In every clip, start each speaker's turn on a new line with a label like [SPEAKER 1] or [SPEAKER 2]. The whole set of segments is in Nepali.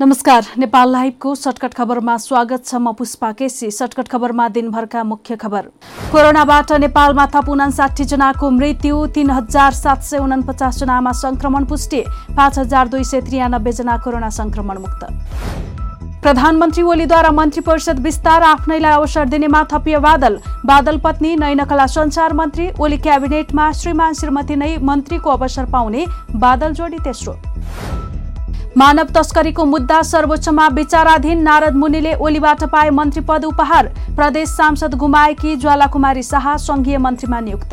[SPEAKER 1] नमस्कार नेपाल लाइभको सर्टकट खबरमा स्वागत छ म पुष्पा केसी। सर्टकट खबरमा दिनभरका मुख्य खबर। कोरोनाबाट नेपालमा थप उनासाठी जनाको मृत्यु तीन हजार सात सय उनपचास जनामा संक्रमण पुष्टि पाँच हजार दुई सय त्रियानब्बे जना कोरोना संक्रमण मुक्त। प्रधानमन्त्री ओलीद्वारा मन्त्री परिषद विस्तार आफ्नैलाई अवसर दिनेमा थपियो बादल। बादल पत्नी नैनकला संचार मन्त्री ओली क्याबिनेटमा श्रीमान श्रीमती नै मन्त्रीको अवसर पाउने बादल जोडी तेस्रो। मानव तस्करीको मुद्दा सर्वोच्चमा विचाराधीन नारद मुनिले ओलीबाट पाए मन्त्री पद उपहार। प्रदेश सांसद गुमाएकी ज्वालाकुमारी शाह संघीय मन्त्रीमा नियुक्त।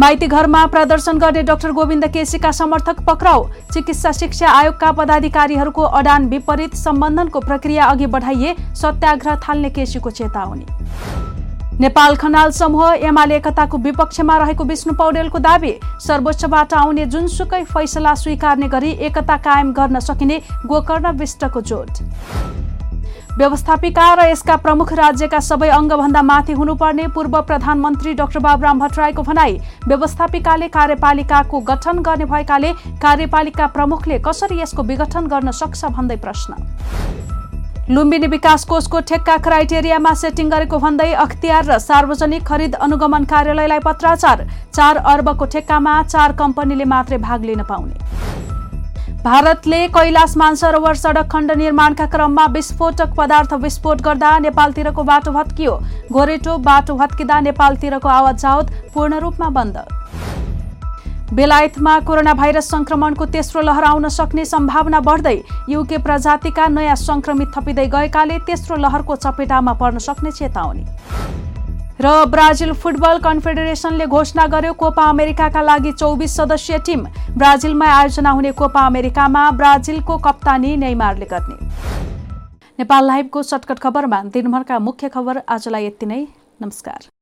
[SPEAKER 1] माइती घरमा प्रदर्शन गर्ने डाक्टर गोविन्द केसीका समर्थक पक्राउ। चिकित्सा शिक्षा आयोगका पदाधिकारीहरूको अडान विपरीत सम्बन्धनको प्रक्रिया अघि बढाइए सत्याग्रह थाल्ने केसीको चेतावनी। नेपाल खनाल समूह एमाले एकताको विपक्षमा रहेको विष्णु पौडेलको दावी सर्वोच्चबाट आउने जुनसुकै फैसला स्वीकार्ने गरी एकता कायम गर्न सकिने गोकर्ण विष्टको जोड व्यवस्थापिका र यसका प्रमुख राज्यका सबै अङ्गभन्दा माथि हुनुपर्ने पूर्व प्रधानमन्त्री डाक्टर बाबुराम भट्टराईको भनाई व्यवस्थापिकाले कार्यपालिकाको गठन गर्ने भएकाले कार्यपालिका प्रमुखले कसरी यसको विघटन गर्न सक्छ भन्दै प्रश्न। लुम्बिनी विकास कोषको ठेक्का क्राइटेरियामा सेटिङ गरेको भन्दै अख्तियार र सार्वजनिक खरिद अनुगमन कार्यालयलाई पत्राचार। चार अर्बको ठेक्कामा चार कम्पनीले मात्रै भाग लिन पाउने। भारतले कैलाश मानसरोवर सडक खण्ड निर्माणका क्रममा विस्फोटक पदार्थ विस्फोट गर्दा नेपालतिरको बाटो भत्कियो घोरेटो बाटो भत्किँदा नेपालतिरको आवाज जावत पूर्ण रूपमा बन्द। बेलायतमा कोरोना भाइरस संक्रमणको तेस्रो लहर आउन सक्ने सम्भावना बढ्दै युके प्रजातिका नयाँ संक्रमित थपिँदै गएकाले तेस्रो लहरको चपेटामा पर्न सक्ने चेतावनी। र ब्राजिल फुटबल कन्फेडरेसनले घोषणा गर्यो कोपा अमेरिकाका लागि चौबिस सदस्यीय टिम ब्राजिलमा आयोजना हुने कोपा अमेरिकामा ब्राजिलको कप्तानी नेइमारले गर्ने। नेपाल लाइभको सर्टकट खबरमा दिनभरका मुख्य खबर आजलाई यति नै। नमस्कार।